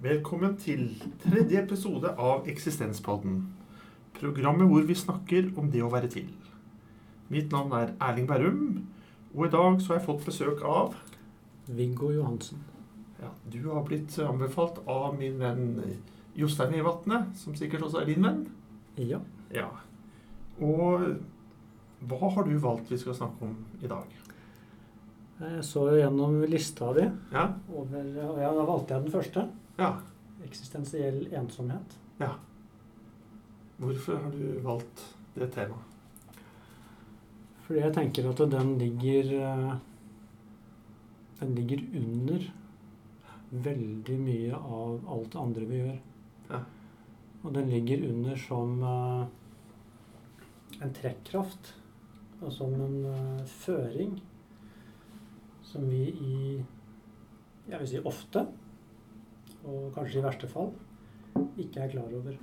Velkommen til tredje episode av Eksistenspodden. Programmet hvor vi snakker om det å være til. Mitt navn er Erling Berrum, og i dag så har jeg fått besøk av Viggo Johansen. ja, Du har blitt anbefalt av min venn Jostein Evatnet, som sikkert også er din venn. Ja. Ja. Og hva har du valgt vi skal snakke om i dag? Jeg så jo gjennom lista di, Ja? over, og ja, da valgte jeg den første. Ja. Eksistensiell ensomhet. ja. Hvorfor har du valgt det temaet? Fordi jeg tenker at den ligger eh, Den ligger under veldig mye av alt det andre vi gjør. Ja. Og den ligger under som eh, en trekkraft. Og som en eh, føring som vi i jeg vil si ofte, og kanskje i verste fall, ikke er klar over.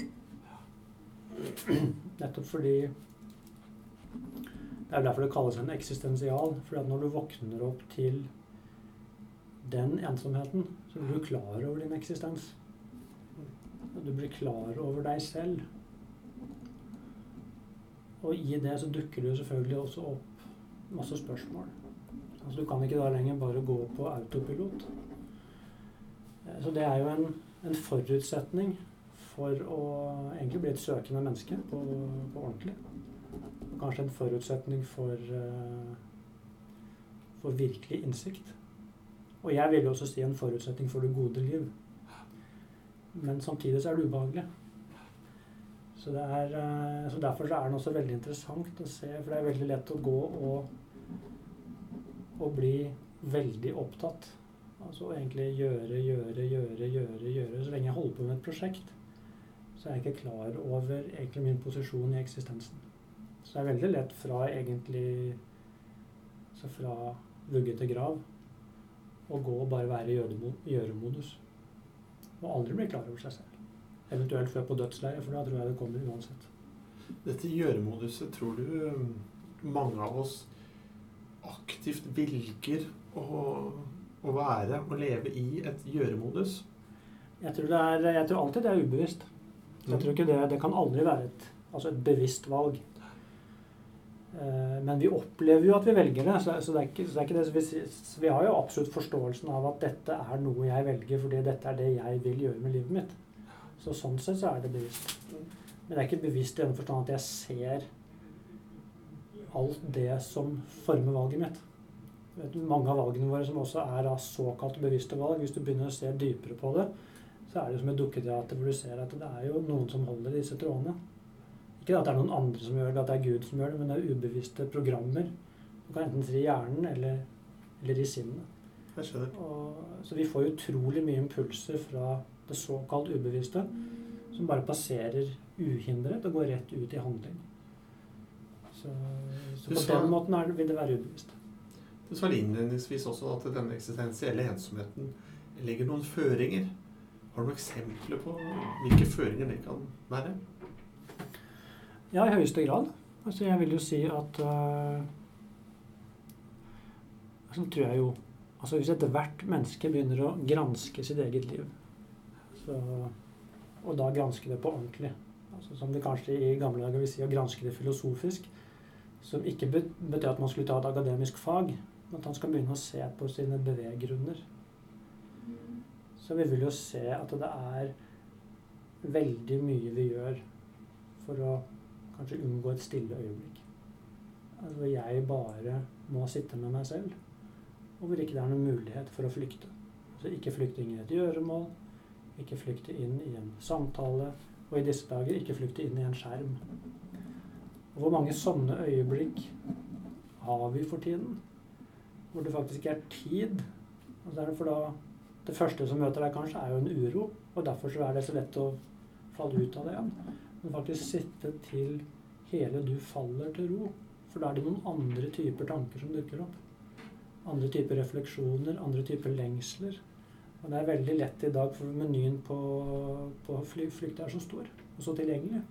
Nettopp fordi Det er derfor det kalles en eksistensial. For når du våkner opp til den ensomheten, så blir du klar over din eksistens. Du blir klar over deg selv. Og i det så dukker det jo selvfølgelig også opp masse spørsmål. Altså Du kan ikke da lenger bare gå på autopilot. Eh, Så det er jo en, en forutsetning for å egentlig bli et søkende menneske på, på ordentlig. Og kanskje en forutsetning for, eh, for virkelig innsikt. Og jeg vil jo også si en forutsetning for det gode liv. Men samtidig så er det ubehagelig. Så, det er, eh, så derfor så er den også veldig interessant å se, for det er veldig lett å gå og, og bli veldig opptatt. Altså egentlig gjøre, gjøre, gjøre, gjøre, gjøre. Så lenge jeg holder på med et prosjekt, så er jeg ikke klar over egentlig min posisjon i eksistensen. Så det er veldig lett fra egentlig Så fra vugge til grav å gå og bare være i gjøremodus. Og aldri bli klar over seg selv. Eventuelt før på dødsleiet, for da tror jeg det kommer uansett. Dette gjøremoduset, tror du mange av oss aktivt velger å, å være og leve i et gjøremodus? Jeg tror, det er, jeg tror alltid det er ubevisst. Jeg tror ikke det, det kan aldri være et, altså et bevisst valg. Eh, Men vi opplever jo at vi velger det. Så, så det er ikke, så det er ikke det vi, vi har jo absolutt forståelsen av at dette er noe jeg velger fordi dette er det jeg vil gjøre med livet mitt. Så sånn sett så er det bevisst. Men det er ikke bevisst i den forstand at jeg ser alt det som former valget mitt. Mange av valgene våre som også er av såkalt bevisste valg, hvis du begynner å se dypere på det, så er det som et dukketeater hvor du ser at det er jo noen som holder i disse trådene. Ikke at det er noen andre som gjør det, at det er Gud som gjør det, men det er ubevisste programmer. Du kan enten si i hjernen eller, eller i sinnet. Og, så vi får utrolig mye impulser fra det såkalt ubevisste som bare passerer uhindret og går rett ut i handling. Så, så på den måten det, vil det være ubevisst. Du sa innledningsvis også at denne eksistensielle ensomheten legger noen føringer. Har du noen eksempler på hvilke føringer det kan være? Ja, i høyeste grad. Altså, jeg vil jo si at uh, Så tror jeg jo Altså, hvis ethvert menneske begynner å granske sitt eget liv, så, og da granske det på ordentlig altså, Som det kanskje i gamle dager vil si å granske det filosofisk, som ikke betød at man skulle ta et akademisk fag, at han skal begynne å se på sine beveggrunner. Så vi vil jo se at det er veldig mye vi gjør for å kanskje unngå et stille øyeblikk. Altså jeg bare må sitte med meg selv, og hvor ikke det er noen mulighet for å flykte. Altså ikke flykte inn i et gjøremål, ikke flykte inn i en samtale, og i disse dager ikke flykte inn i en skjerm. Og hvor mange sånne øyeblikk har vi for tiden? Hvor det faktisk ikke er tid. For da det første som møter deg, kanskje, er jo en uro, og derfor så er det så lett å falle ut av det igjen. Men faktisk sitte til hele du faller til ro. For da er det noen andre typer tanker som dukker opp. Andre typer refleksjoner, andre typer lengsler. Og det er veldig lett i dag, for menyen på, på fly, flykt er så stor og så tilgjengelig.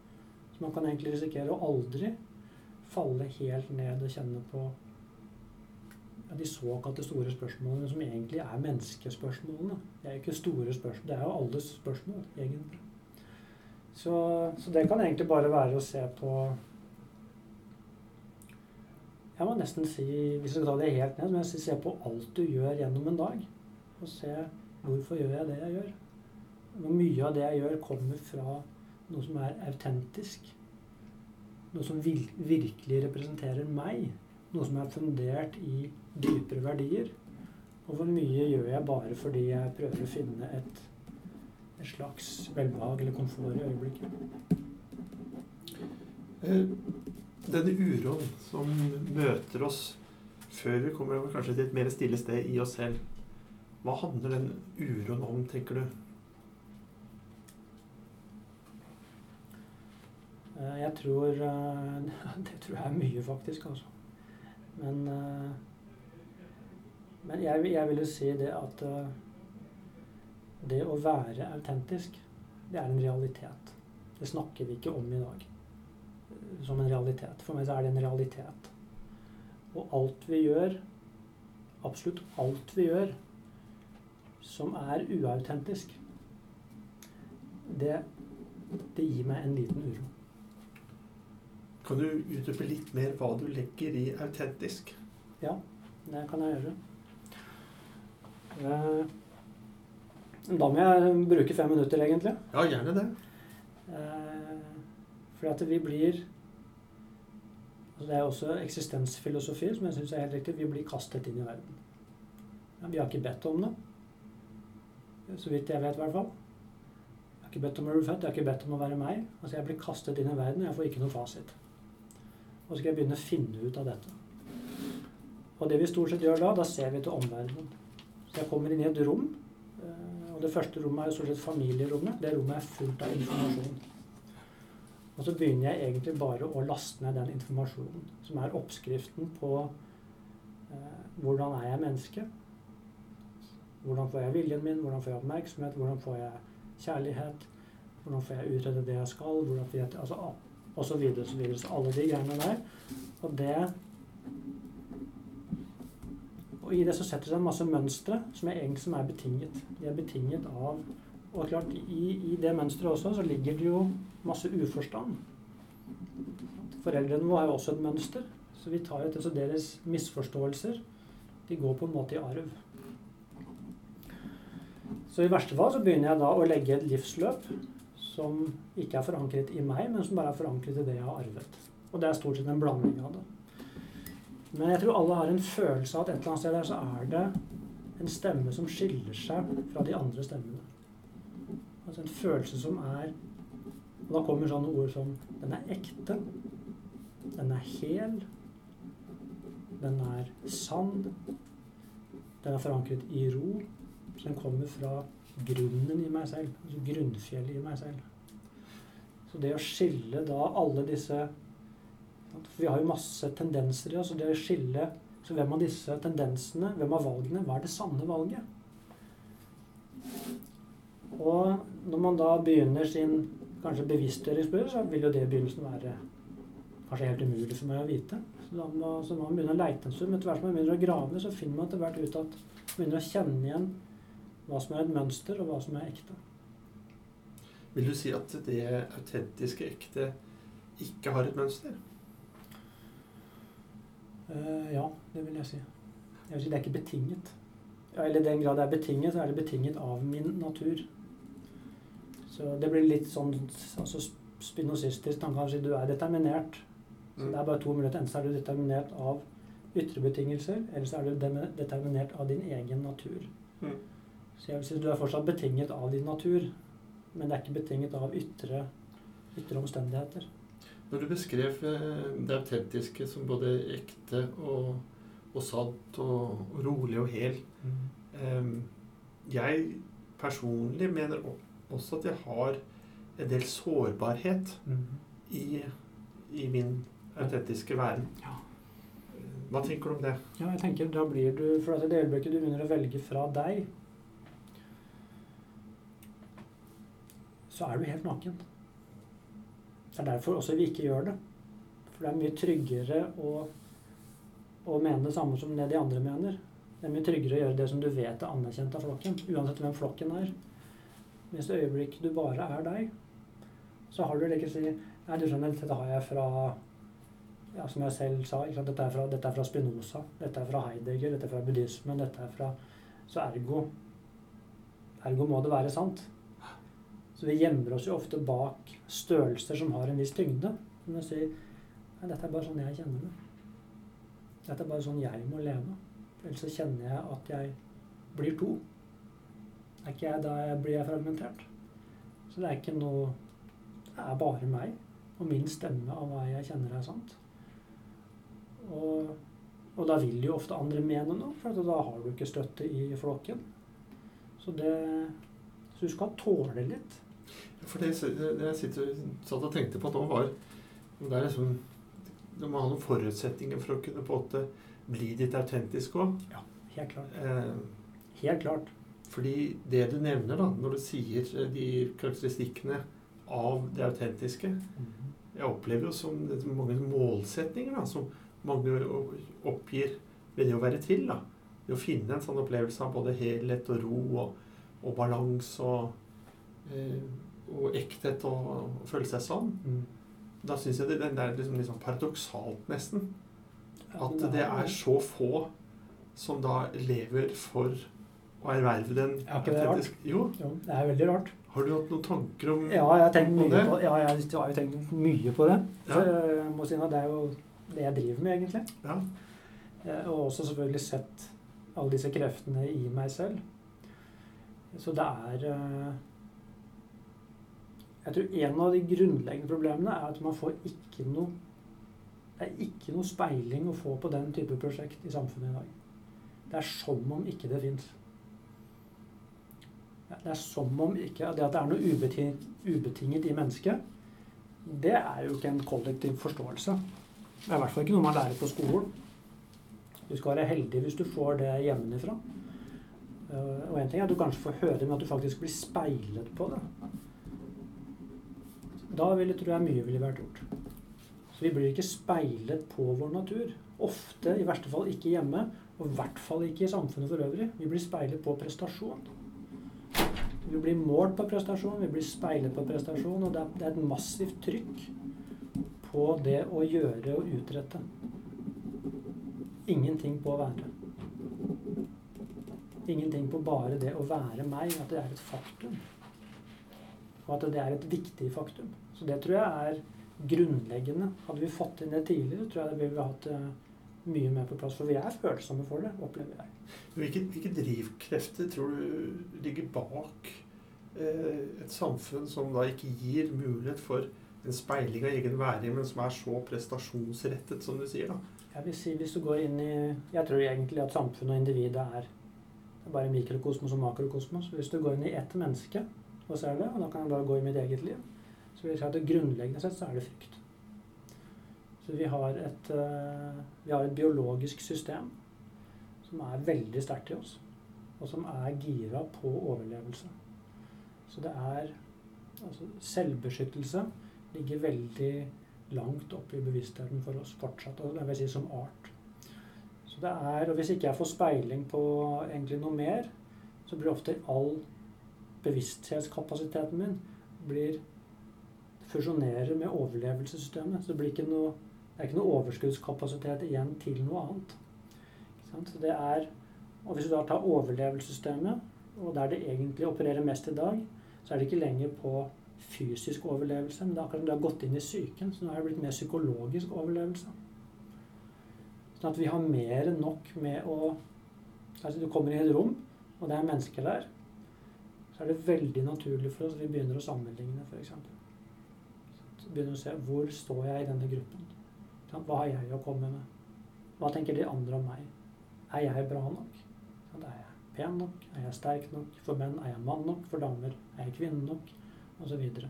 Så man kan egentlig risikere å aldri falle helt ned og kjenne på de såkalte store spørsmålene som egentlig er menneskespørsmålene. Det er jo ikke store spørsmål, det er jo alles spørsmål, egentlig. Så, så det kan egentlig bare være å se på Jeg må nesten si, hvis jeg skal ta det helt ned, så se på alt du gjør gjennom en dag. Og se hvorfor gjør jeg det jeg gjør. Hvor mye av det jeg gjør, kommer fra noe som er autentisk. Noe som virkelig representerer meg. Noe som er fundert i dypere verdier. Og hvor mye gjør jeg bare fordi jeg prøver å finne et, et slags velbehag eller komfort i øyeblikket. Eh, denne uroen som møter oss før vi kommer kanskje til et mer stille sted i oss selv, hva handler den uroen om, tenker du? Eh, jeg tror eh, Det tror jeg er mye, faktisk. altså. Men, men jeg, jeg vil jo si det at det å være autentisk, det er en realitet. Det snakker vi ikke om i dag som en realitet. For meg så er det en realitet. Og alt vi gjør, absolutt alt vi gjør, som er uautentisk, det, det gir meg en liten uro. Kan du utdype litt mer hva du legger i autentisk? Ja, det kan jeg gjøre. Eh, da må jeg bruke fem minutter, egentlig. Ja, gjerne det. Eh, for at vi blir altså Det er også eksistensfilosofi som jeg syns er helt riktig. Vi blir kastet inn i verden. Vi har ikke bedt om det. Så vidt jeg vet, i hvert fall. Jeg har ikke bedt om å bli født, jeg har ikke bedt om å være meg. Altså Jeg blir kastet inn i verden, og jeg får ikke noe fasit. Og så skal jeg begynne å finne ut av dette. Og det vi stort sett gjør da, da ser vi til omverdenen. Jeg kommer inn i et rom, eh, og det første rommet er jo stort sett familierommet. Det rommet er fullt av informasjon. Og så begynner jeg egentlig bare å laste ned den informasjonen, som er oppskriften på eh, hvordan er jeg menneske? Hvordan får jeg viljen min? Hvordan får jeg oppmerksomhet? Hvordan får jeg kjærlighet? Hvordan får jeg utrede det jeg skal? Hvordan får jeg, altså og så videre og så videre. Så alle de greiene der. Og det Og i det så setter det seg en masse mønstre som er som er betinget. De er betinget av Og klart, i, i det mønsteret også så ligger det jo masse uforstand. Foreldrene våre har jo også et mønster. Så vi tar etter deres misforståelser de går på en måte i arv. Så i verste fall så begynner jeg da å legge et livsløp som ikke er forankret i meg, men som bare er forankret i det jeg har arvet. Og det er stort sett en blanding av det. Men jeg tror alle har en følelse av at et eller annet sted der så er det en stemme som skiller seg fra de andre stemmene. Altså en følelse som er Og da kommer sånne ord som Den er ekte. Den er hel. Den er sann. Den er forankret i ro. Den kommer fra grunnen i meg selv. Altså grunnfjellet i meg selv. Så det å skille da alle disse vi har jo masse tendenser i oss. og det å skille så hvem av disse tendensene, hvem av valgene, hva er det sanne valget? Og når man da begynner sin kanskje bevisstgjøringsbør, så vil jo det i begynnelsen være kanskje helt umulig for meg å vite. Så da må, så man begynner å leite en stund. Etter hvert som man begynner å grave, så finner man etter hvert ut at man begynner å kjenne igjen hva som er et mønster, og hva som er ekte. Vil du si at det autentiske ekte ikke har et mønster? Uh, ja, det vil jeg si. Jeg vil si Det er ikke betinget. Ja, eller i den grad det er betinget, så er det betinget av min natur. Så det blir litt sånn altså spinosistisk tanke si du er determinert. Så mm. Det er bare to muligheter. Enten er du determinert av ytre betingelser, eller så er du determinert av din egen natur. Mm. Så jeg vil si du er fortsatt betinget av din natur, men det er ikke betinget av ytre, ytre omstendigheter. Når du beskrev eh, det autentiske som både ekte og, og sant og, og, rolig og hel mm. um, Jeg personlig mener også at jeg har en del sårbarhet mm. i, i, min autentiske væren. Ja. Hva tenker du om det? Ja, jeg tenker da blir du, For det øyeblikket du begynner å velge fra deg, så er du helt naken. Det er derfor også vi ikke gjør det. For det er mye tryggere å å mene det samme som det de andre mener. Det er mye tryggere å gjøre det som du vet er anerkjent av flokken, uansett hvem flokken er. Hvis det øyeblikk du bare er deg, så har du ikke å si Nei, du skjønner, dette har jeg fra ja, Som jeg selv sa? Dette, er fra, dette er fra Spinoza, dette er fra Heidegger, dette er fra buddhismen, dette er fra Så ergo Ergo må det være sant. Så vi gjemmer oss jo ofte bak størrelser som har en viss tyngde. Men å si Nei, dette er bare sånn jeg kjenner det. Dette er bare sånn jeg må leve. Ellers så kjenner jeg at jeg blir to. Er ikke jeg, da blir jeg fragmentert. Så det er ikke noe Det er bare meg og min stemme av hva jeg kjenner er sant. Og, og da vil jo ofte andre mene noe, for da har du ikke støtte i flokken. Så det Så du skal tåle litt. For det, jeg sitter, satt og tenkte på nå, var det er liksom Du må ha noen forutsetninger for å kunne på en måte bli ditt autentiske òg. Ja, helt klart. Eh, helt klart. Fordi det du nevner, da, når du sier de karakteristikkene av det autentiske Mhm. Jeg opplever jo som det mange målsetninger da, som mange oppgir ved det å være til. da. Det å finne en sånn opplevelse av både helhet og ro og, og balanse og, eh, og ekthet og, og føle seg sånn. Mm. Da syns jeg det, det er liksom, liksom paradoksalt, nesten. At det er så få som da lever for å erverve den Er ikke det rart? Jo. Jo, det er veldig rart. Har du hatt noen tanker om Ja, jeg har tenkt mye det? på, ja, jeg har jo tenkt mye på det. Ja. Så jeg må si det er jo det jeg driver med, egentlig. Ja. Eh, Og også selvfølgelig sett alle disse kreftene i meg selv. Så det er eh, Jeg tror en av de grunnleggende problemene er at man får ikke noe Det er ikke noe speiling å få på den type prosjekt i samfunnet i dag. Det er som om ikke det fins. Det er som om ikke Det at det er noe ubetinget, ubetinget i mennesket, det er jo ikke en kollektiv forståelse. Det er i hvert fall ikke noe man lærer på skolen. Du skal være heldig hvis du får det hjemmefra. Uh, og en ting er at du kanskje får høre, men at du faktisk blir speilet på det. Da ville, tror jeg mye ville vært gjort. Så vi blir ikke speilet på vår natur. Ofte, i verste fall ikke hjemme, og i hvert fall ikke i samfunnet for øvrig. Vi blir speilet på prestasjon. Vi blir målt på prestasjon, vi blir speilet på prestasjon, og det er et massivt trykk på det å gjøre og utrette. Ingenting på å være. Ingenting på bare det å være meg, at det er et faktum. Og at det er et viktig faktum. Så det tror jeg er grunnleggende. Hadde vi fått inn det tidligere, tror jeg det ville vi hatt det mye mer på plass. For vi er følsomme for det, opplever jeg. Hvilke, hvilke drivkrefter tror du ligger bak eh, et samfunn som da ikke gir mulighet for en speiling av egen væring, men som er så prestasjonsrettet, som du sier? da? Jeg vil si hvis du går inn i Jeg tror egentlig at samfunnet og individet er, det er bare mikrokosmos og makrokosmos. Hvis du går inn i ett menneske og ser det, og da kan jeg bare gå i mitt eget liv, så vil jeg si at det grunnleggende sett så er det frykt. Så vi har et, eh, vi har et biologisk system som er veldig sterkt i oss, og som er gira på overlevelse. Så det er altså Selvbeskyttelse ligger veldig langt oppe i bevisstheten for oss fortsatt, og jeg vil si som art. Så det er, og Hvis ikke jeg får speiling på egentlig noe mer, så blir ofte all bevissthetskapasiteten min blir fusjonerer med overlevelsessystemet. Så det blir ikke noe, er ikke noe overskuddskapasitet igjen til noe annet. Så det er, og Hvis du da tar overlevelsessystemet, og der det egentlig opererer mest i dag, så er det ikke lenger på fysisk overlevelse, men det er akkurat som du har gått inn i psyken. Så nå er det blitt mer psykologisk overlevelse. Sånn at vi har mer enn nok med å Altså du kommer i et rom, og det er mennesker der. Så er det veldig naturlig for oss at vi begynner å sammenligne, f.eks. Så begynner å se hvor står jeg i denne gruppen. Hva har jeg å komme med? Hva tenker de andre om meg? Er jeg bra nok? Er jeg pen nok? Er jeg sterk nok? For menn er jeg mann nok? For damer er jeg kvinne nok? Og så videre.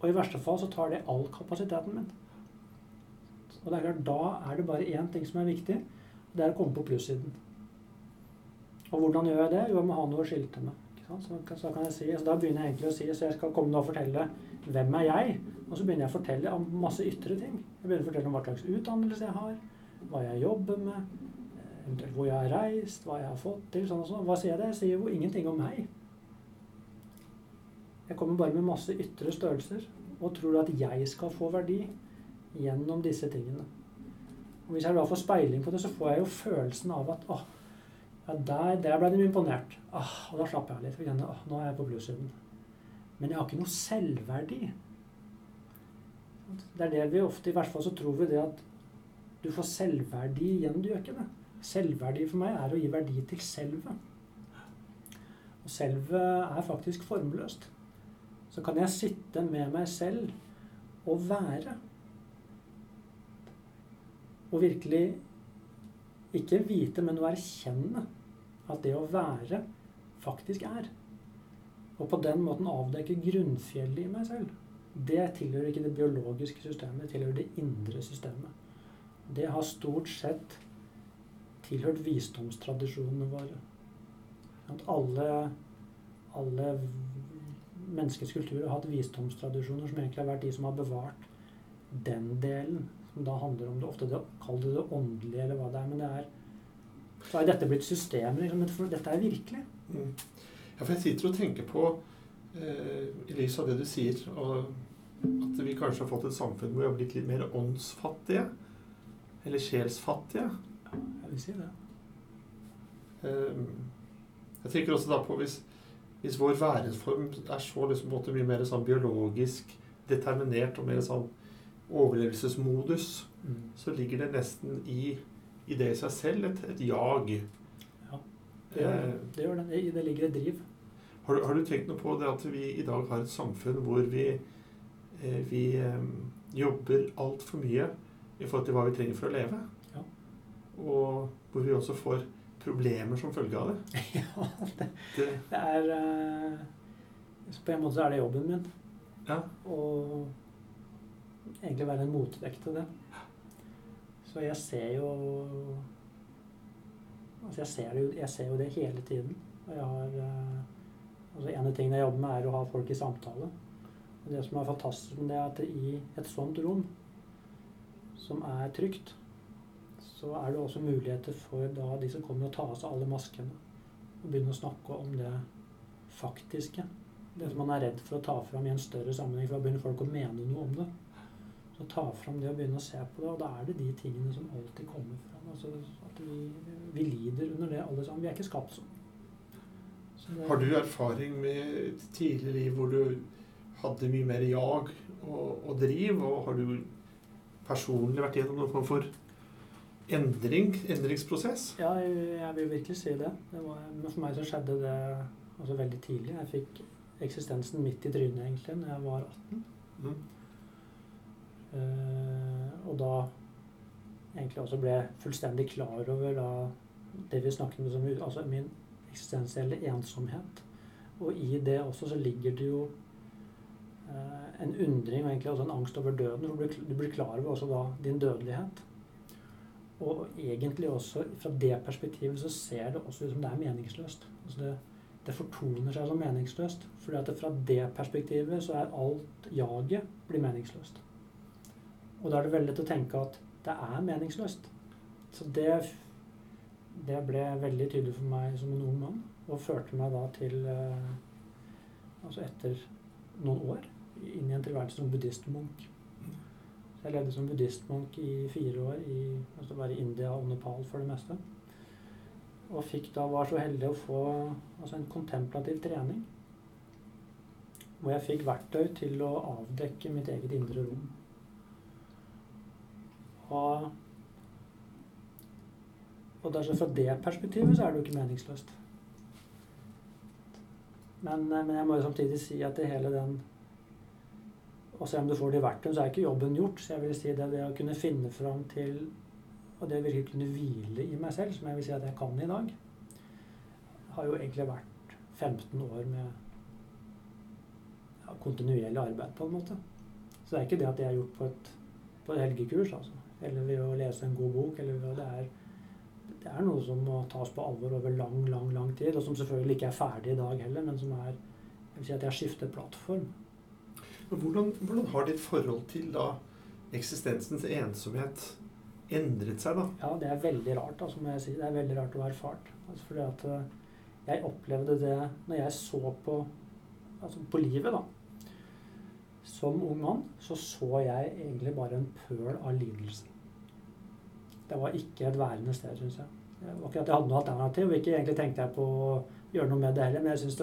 Og i verste fall så tar det all kapasiteten min. Og det er klart, da er det bare én ting som er viktig. Det er å komme på plussiden. Og hvordan gjør jeg det? Jo, jeg må ha noe å skilte med. Så, så kan jeg si, så Da begynner jeg egentlig å si så jeg skal komme og fortelle hvem er jeg? Og så begynner jeg å fortelle om masse ytre ting. Jeg begynner å fortelle om hva slags utdannelse jeg har. hva jeg jobber med, eventuelt hvor jeg har reist, hva jeg har fått til. sånn og sånn. Hva sier jeg det? Jeg sier jo ingenting om meg. Jeg kommer bare med masse ytre størrelser og tror at jeg skal få verdi gjennom disse tingene. Og Hvis jeg da får speiling på det, så får jeg jo følelsen av at åh, ja, der, der ble de imponert. Ah, og da slapper jeg litt. Åh, nå er jeg på plussiden. Men jeg har ikke noe selvverdi. Det er det vi ofte, I hvert fall så tror vi det at du får selvverdi igjen. Du gjør ikke det. Selvverdi for meg er å gi verdi til selvet. Og selvet er faktisk formløst. Så kan jeg sitte med meg selv og være. Og virkelig ikke vite, men å erkjenne at det å være faktisk er. Og på den måten avdekke grunnfjellet i meg selv. Det tilhører ikke det biologiske systemet, det tilhører det indre systemet. Det har stort sett tilhørt visdomstradisjonene våre. At alle, alle menneskets kulturer har hatt visdomstradisjoner som egentlig har vært de som har bevart den delen. Som da handler om det ofte det, Kall det det åndelige, eller hva det er. Men det er så har dette blitt systemer. Liksom, dette er virkelig. Mm. Ja, for jeg sitter og tenker på, eh, i lys av det du sier, og at vi kanskje har fått et samfunn hvor vi har blitt litt mer åndsfattige. Eller sjelsfattige. Ja, jeg vil si det. Eh, jeg tenker også da på hvis, hvis vår væreform er så liksom, mye mer sånn biologisk determinert og mer sånn overlevelsesmodus, mm. så ligger det nesten i i det i seg selv et, et jag. Ja, det gjør, eh, det, gjør det. det. ligger et driv. Har, har, du tenkt noe på det at vi i dag har et samfunn hvor vi, eh, vi eh, jobber altfor mye i forhold til hva vi trenger for å leve? Ja. Og hvor vi også får problemer som følge av det? ja, det, det, det er På en måte så er det jobben min. Ja. Og egentlig være en motvekt til det. Så jeg ser jo Altså jeg ser, jo, jeg ser jo det hele tiden. Og jeg har eh, altså En av tingene jeg jobber med, er å ha folk i samtale. Og det som er fantastisk med det, er at i et sånt rom, som er trygt, så er det også muligheter for da de som kommer, å ta av seg alle maskene. Og begynne å snakke om det faktiske. Det som man er redd for å ta fram i en større sammenheng, for da begynner folk å mene noe om det. Så ta fram det og begynne å se på det, og da er det de tingene som alltid kommer fram. Altså at vi, vi lider under det alle sammen. Vi er ikke skapt sånn. Så har du erfaring med tidligere liv hvor du hadde mye mer jag og, og driv? Og har du personlig vært gjennom noen form for endring, endringsprosess? Ja, jeg, jeg vil virkelig si det. det var, for meg så skjedde det altså veldig tidlig. Jeg fikk eksistensen midt i trynet egentlig når jeg var 18. Mm. Eh, og da egentlig også ble fullstendig klar over da, det vi snakket om, altså min eksistensielle ensomhet. Og i det også så ligger det jo eh, en undring og egentlig også en angst over døden. Du blir, du blir klar over også da din dødelighet. Og egentlig også fra det perspektivet så ser det også ut som det er meningsløst. Altså det, det fortoner seg som meningsløst. fordi at fra det perspektivet så er alt jaget blir meningsløst. Og da er det veldig lett å tenke at det er meningsløst. Så det, det ble veldig tydelig for meg som en ung mann, og førte meg da til eh, Altså etter noen år inn i en tilværelse som buddhistmunk. Jeg levde som buddhistmunk i fire år i altså bare India og Nepal for det meste. Og fikk da, var så heldig å få altså en kontemplativ trening. Hvor jeg fikk verktøy til å avdekke mitt eget indre rom. Og, og dersom fra det perspektivet så er det jo ikke meningsløst. Men, eh, men, jeg må jo samtidig si at det hele den Og selv om du får det i verktøy, så er ikke jobben gjort. Så jeg vil si det, det å kunne finne fram til Og det å virkelig kunne hvile i meg selv, som jeg vil si at jeg kan i dag, har jo egentlig vært 15 år med ja, kontinuerlig arbeid, på en måte. Så det er ikke det at det er gjort på et, på et helgekurs, altså eller ved å lese en god bok. eller ved, det, er, det er noe som må tas på alvor over lang, lang lang tid, og som selvfølgelig ikke er ferdig i dag heller, men som er jeg vil si at jeg har skiftet plattform. Hvordan, hvordan, har ditt forhold til da eksistensens ensomhet endret seg, da? Ja, det er veldig rart, altså, må jeg si. Det er veldig rart å ha erfart. Altså, fordi at eh, jeg opplevde det når jeg så på, altså på livet, da. Som ung mann så så jeg egentlig bare en pøl av lidelse. Det var ikke et værende sted, syns jeg. Det var ikke at jeg hadde noe alternativ, ikke egentlig tenkte jeg på å gjøre noe med det heller, men jeg syns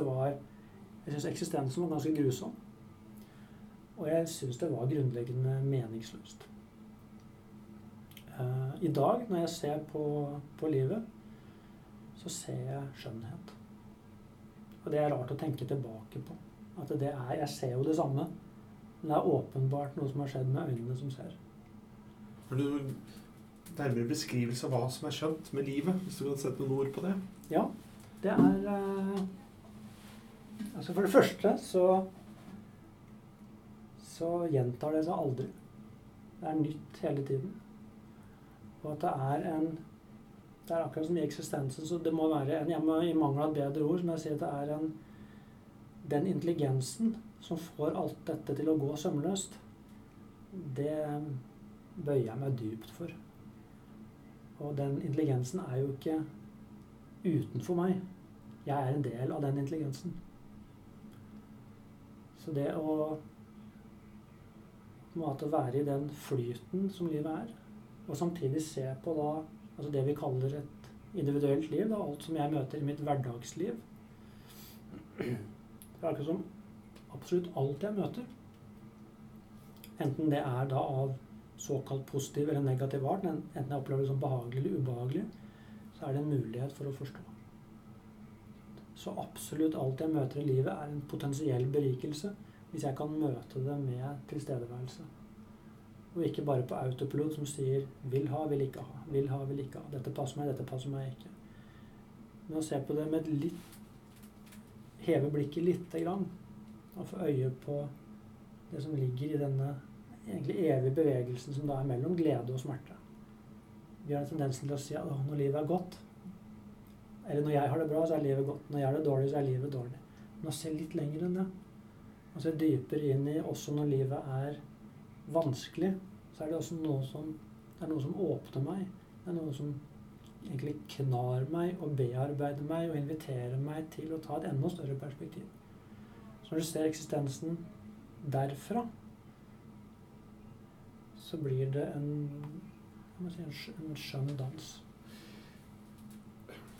synes eksistensen var ganske grusom. Og jeg syns det var grunnleggende meningsløst. Uh, I dag, når jeg ser på, på, livet, så ser jeg skjønnhet. Og det er rart å tenke tilbake på. At det er, Jeg ser jo det samme, men det er åpenbart noe som har skjedd med øynene som ser. Har du noen nærmere beskrivelse av hva som er skjønt med livet? Hvis du kan sette noen ord på det? Ja. Det er uh, Altså For det første så så gjentar det seg aldri. Det er nytt hele tiden. Og at det er en Det er akkurat som i eksistensen, så det må være en jeg må, I mangel av et bedre ord, som jeg sier, det er en Den intelligensen som får alt dette til å gå sømløst, det bøyer jeg meg dypt for. Og den intelligensen er jo ikke utenfor meg. Jeg er en del av den intelligensen. Så det å måte være i den flyten som livet er, og samtidig se på da altså det vi kaller et individuelt liv, da, alt som jeg møter i mitt hverdagsliv Det er akkurat som absolutt alt jeg møter, enten det er da av såkalt positiv eller negativ art, enten jeg opplever det som behagelig eller ubehagelig, så er det en mulighet for å forstå. Så absolutt alt jeg møter i livet, er en potensiell berikelse hvis jeg kan møte det med tilstedeværelse. Og ikke bare på autopilot som sier 'vil ha, vil ikke ha', 'vil ha, vil ikke ha'. 'Dette passer meg, dette passer meg ikke'. Men å se på det med et litt Heve blikket lite grann og få øye på det som ligger i denne egentlig evige bevegelsen som da er mellom glede og smerte. Vi har en tendens til å si at når livet er godt Eller når jeg har det bra, så er livet godt. Når jeg har det dårlig, så er livet dårlig. Men å se litt lenger enn det og se dypere inn i også når livet er vanskelig, så er det også noe som, det er noe som åpner meg. Det er noe som egentlig knar meg og bearbeider meg og inviterer meg til å ta et enda større perspektiv. Så når du ser eksistensen derfra, så blir det en, si, en skjønn dans.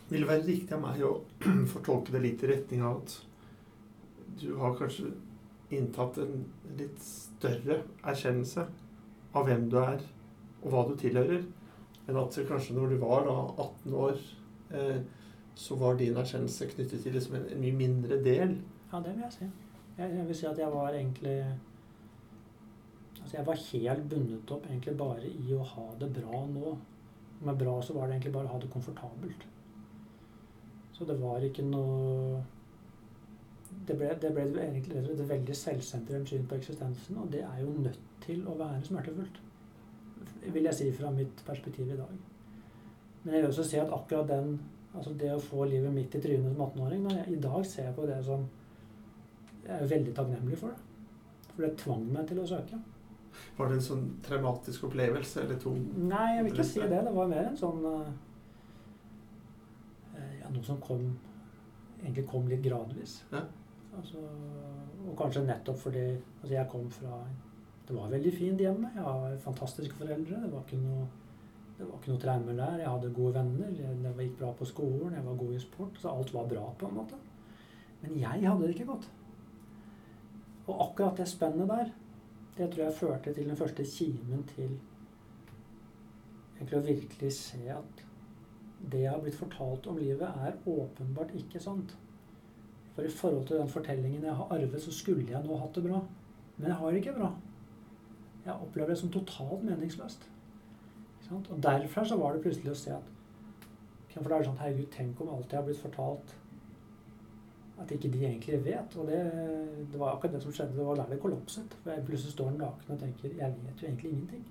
Vil det være riktig av meg å fortolke det litt i retning av at du har kanskje inntatt en litt større erkjennelse av hvem du er, og hva du tilhører, enn at kanskje når du var da 18 år, eh, så var din erkjennelse knyttet til liksom en, en, mye mindre del. Ja, det vil jeg si. Jeg, jeg vil si at jeg var egentlig Altså, jeg var helt bundet opp egentlig bare i å ha det bra nå. Med bra så var det egentlig bare å ha det komfortabelt. Så det var ikke noe det ble, det ble egentlig et veldig selvsentrert syn på eksistensen, og det er jo nødt til å være smertefullt. Vil jeg si fra mitt perspektiv i dag. Men jeg vil også si at akkurat den altså det å få livet midt i trynet som 18-åring I dag ser jeg på det som Jeg er veldig takknemlig for det. For det tvang meg til å søke. Var det en sånn traumatisk opplevelse eller to? Nei, jeg vil ikke si det. Det var mer en sånn uh, Ja, noe som kom Egentlig kom litt gradvis. Ja. Altså, og kanskje nettopp fordi altså jeg kom fra Det var veldig fint hjemme. Jeg har fantastiske foreldre. Det var ikke noe, det var ikke noe traumer der. Jeg hadde gode venner. Jeg, gikk bra på skolen. Jeg var god i sport. Så alt var bra, på en måte. Men jeg hadde det ikke godt. Og akkurat det spennet der, det tror jeg førte til den første kimen til egentlig å virkelig se at det jeg har blitt fortalt om livet, er åpenbart ikke sant. For i forhold til den fortellingen jeg har arvet, så skulle jeg nå hatt det bra. Men jeg har det ikke bra. Jeg opplever det som totalt meningsløst. Og derfra så var det plutselig å se at For da er det sånn Herregud, tenk om alt jeg har blitt fortalt at ikke de egentlig vet. Og det, det var akkurat det som skjedde. Det var der det kollapset. For jeg plutselig står naken og tenker Jeg vet jo egentlig ingenting.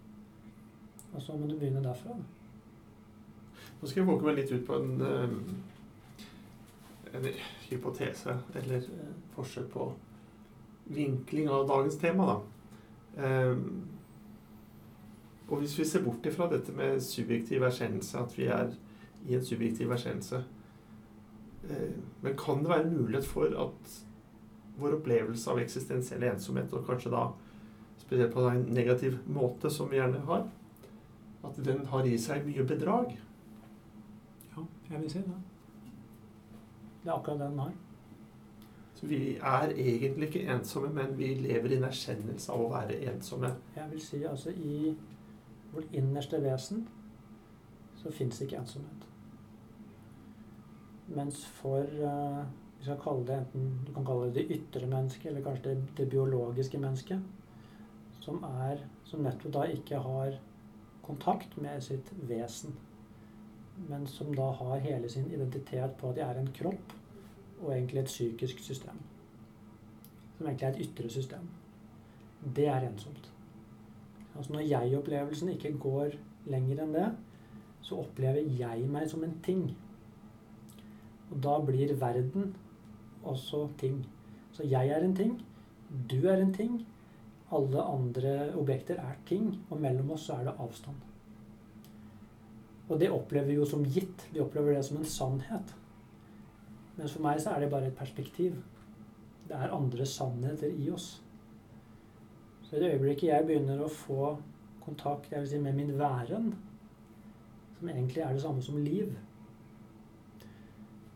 Og så må du begynne derfra. Nå skal jeg våke meg litt ut på en um en hypotese eller eh, forsøk på vinkling av dagens tema. Da. Um, Og hvis vi ser bort ifra dette med subjektiv erkjennelse, at vi er i en subjektiv erkjennelse Men kan det være en mulighet for at vår opplevelse av eksistensiell ensomhet, og kanskje da spesielt på en negativ måte, som vi gjerne har, at den har i seg mye bedrag? Ja, jeg vil si det. Det er akkurat det den har. Så vi er egentlig ikke ensomme, men vi lever i en erkjennelse av å være ensomme. Jeg vil si altså i vårt innerste vesen så fins ikke ensomhet. Mens for uh, Vi skal kalle det enten du kan kalle det det ytre mennesket, eller kanskje det, det biologiske mennesket, som er Som nettopp da ikke har kontakt med sitt vesen, men som da har hele sin identitet på at de er en kropp og egentlig et psykisk system. Som egentlig er et ytre system. Det er ensomt. Altså Når jeg-opplevelsen ikke går lenger enn det, så opplever jeg meg som en ting. Og da blir verden også ting. Så jeg er en ting, du er en ting, alle andre objekter er ting, og mellom oss så er det avstand. Og det opplever vi jo som gitt. Vi opplever det som en sannhet. Mens for meg så er det bare et perspektiv. Det er andre sannheter i oss. Så i det øyeblikket jeg begynner å få kontakt jeg vil si, med min væren, som egentlig er det samme som liv,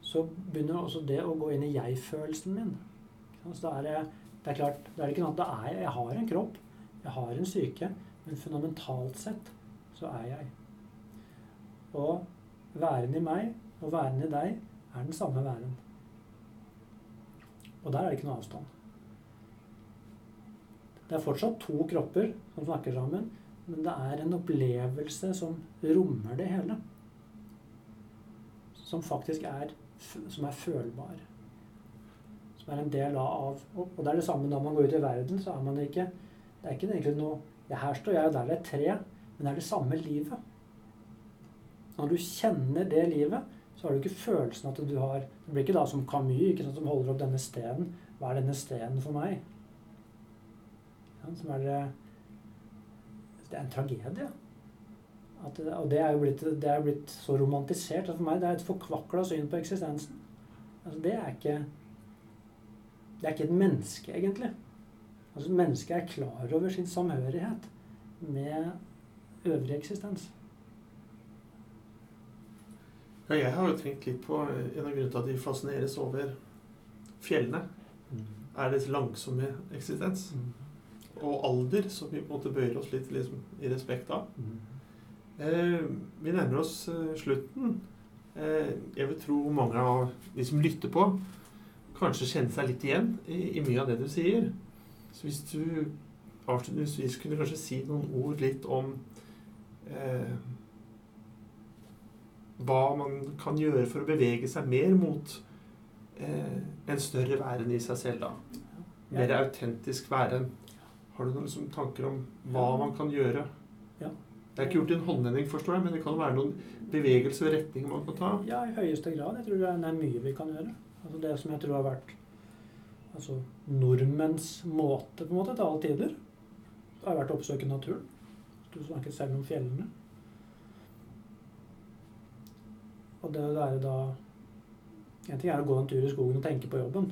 så begynner også det å gå inn i jeg-følelsen min. Så da er det, det er klart, det er ikke noe at jeg har en kropp, jeg har en syke, men fundamentalt sett så er jeg. Og væren i meg og væren i deg er den samme væren. Og der er det ikke noe avstand. Det er fortsatt to kropper som snakker sammen, men det er en opplevelse som rommer det hele. Som faktisk er, som er følbar. Som er en del av Og det er det samme når man går ut i verden, så er man ikke Det er ikke egentlig noe ja, Her står jeg, og der er et tre, men det er det samme livet. Når du kjenner det livet, så har du ikke følelsen at du har Det blir ikke da som Camus ikke sant, som holder opp denne stenen. Hva er denne stenen for meg? Ja, som er det Det er en tragedie. At, og det er jo blitt, det er blitt så romantisert. at For meg det er et forkvakla syn på eksistensen. Altså, det er ikke Det er ikke et menneske, egentlig. Altså, Mennesket er klar over sin samhørighet med øvrig eksistens. Ja, jeg har jo tenkt litt på en av grunnene til at de fascineres over fjellene. Mm. Er det langsomme eksistens. Mm. Og alder, som vi på en måte bøyer oss litt liksom, i respekt av. Mm. Eh, vi nærmer oss eh, slutten. Eh, jeg vil tro mange av de som lytter på, kanskje kjenner seg litt igjen i, i mye av det du sier. Så hvis du avslutningsvis kunne kanskje si noen ord litt om eh, hva man kan gjøre for å bevege seg mer mot eh, en større væren i seg selv, da. Mer autentisk væren. Har du noen liksom, tanker om hva man kan gjøre? Det er ikke gjort i en håndvending, forstår jeg, men det kan være noen bevegelser og retninger man kan ta? Ja, i høyeste grad. Jeg tror det er mye vi kan gjøre. Altså det som jeg tror har vært altså, nordmenns måte på en måte til alle tider, det har vært å oppsøke naturen. Du snakket selv om fjellene. Og det å være da En ting er å gå en tur i skogen og tenke på jobben.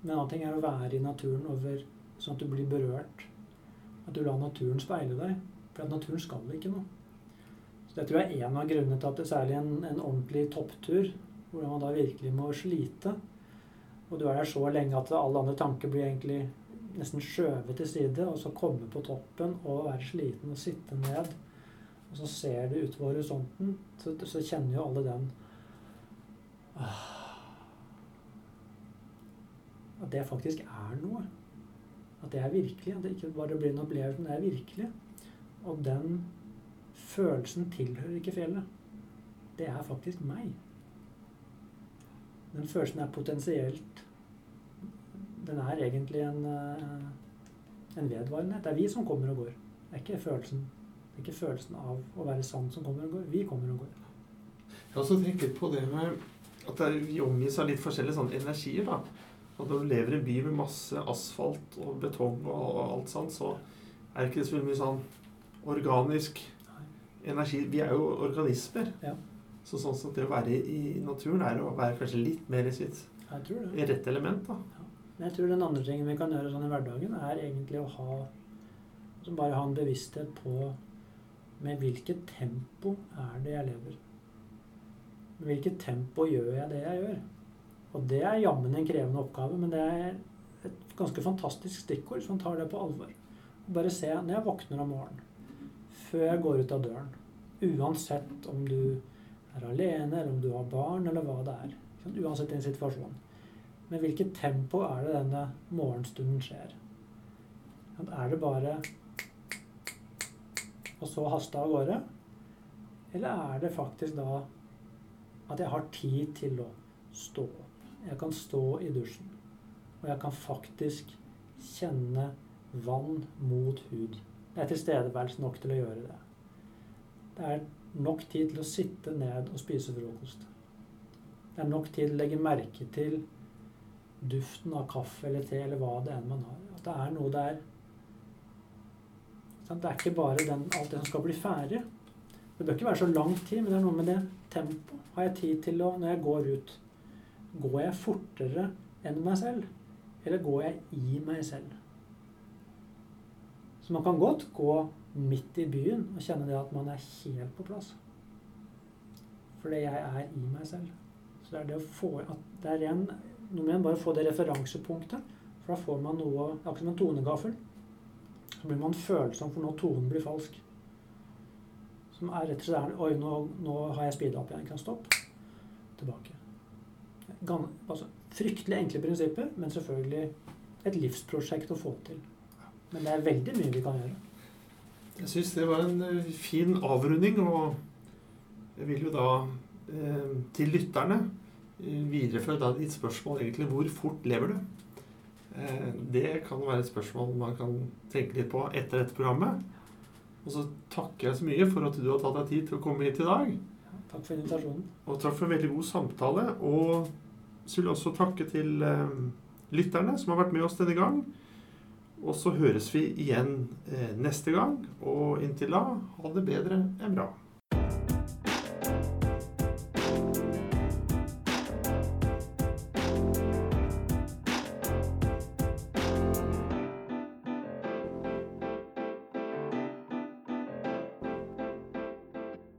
Men en annen ting er å være i naturen over sånn at du blir berørt. At du lar naturen speile deg. For at naturen skal ikke noe. Så Det tror jeg er en av grunnene til at det særlig en, en ordentlig topptur, hvor man da virkelig må slite, og du er der så lenge at alle andre tanker blir egentlig nesten skjøvet til side, og så komme på toppen og være sliten og sitte ned og så ser du utover horisonten, så, så kjenner jo alle den At det faktisk er noe. At det er virkelig. At det ikke bare blir en opplevelse, men det er virkelig. Og den følelsen tilhører ikke fjellet. Det er faktisk meg. Den følelsen er potensielt Den er egentlig en, eh, en vedvarenhet. Det er vi som kommer og går. Det er ikke følelsen det er ikke følelsen av å være sann som kommer og går. Vi kommer og går. Jeg har også tenkt litt på det med at vi omgis av litt forskjellige sånne energier. da. At når du lever i en by med masse asfalt og betong og alt sånt, så er det ikke så mye sånn organisk energi. Vi er jo organismer. Ja. Så sånn sett det å være i naturen er å være kanskje litt mer i sitt rett element, da. Men jeg tror den andre tingen vi kan gjøre sånn i hverdagen, er egentlig å ha altså Bare ha en bevissthet på med hvilket tempo er det jeg lever. Med hvilket tempo gjør jeg det jeg gjør. Og det er jammen en krevende oppgave, men det er et ganske fantastisk stikkord som tar det på alvor. Bare se når jeg våkner om morgenen, før jeg går ut av døren, uansett om du er alene, eller om du har barn, eller hva det er. Uansett din situasjon. Men hvilket tempo er det denne morgenstunden skjer? Er det bare og så haste av gårde? Eller er det faktisk da at jeg har tid til å stå opp? Jeg kan stå i dusjen, og jeg kan faktisk kjenne vann mot hud. Det er tilstedeværelse nok til å gjøre det. Det er nok tid til å sitte ned og spise frokost. Det er nok tid til å legge merke til duften av kaffe eller te eller hva det enn man har. At det er noe der? Det er ikke bare den, alt det som skal bli ferdig. Det bør ikke være så lang tid, men det er noe med det tempoet. Har jeg tid til å Når jeg går ut, går jeg fortere enn meg selv? Eller går jeg i meg selv? Så man kan godt gå midt i byen og kjenne det at man er helt på plass. Fordi jeg er i meg selv. Så det er det å få Det er ren, noe med bare å få det referansepunktet. For da får man noe Akkurat som en tonegaffel. Så blir man følsom for når tonen blir falsk. Som er rett og slett Oi, nå, nå har jeg speeda opp igjen. Kan stoppe. Tilbake. Gan, altså, fryktelig enkle prinsipper, men selvfølgelig et livsprosjekt å få til. Men det er veldig mye vi kan gjøre. Jeg syns det var en eh, fin avrunding, og jeg vil jo da eh, til lytterne eh, videreføre da ditt spørsmål egentlig hvor fort lever du? Eh, det kan være et spørsmål man kan tenke litt på etter dette programmet. Og så takker jeg så mye for at du har tatt deg tid til å komme hit i dag. Takk for invitasjonen. Og takk for en veldig god samtale. Og så vil jeg også takke til eh, lytterne som har vært med oss denne gang. Og så høres vi igjen eh, neste gang. Og inntil da, ha det bedre enn bra.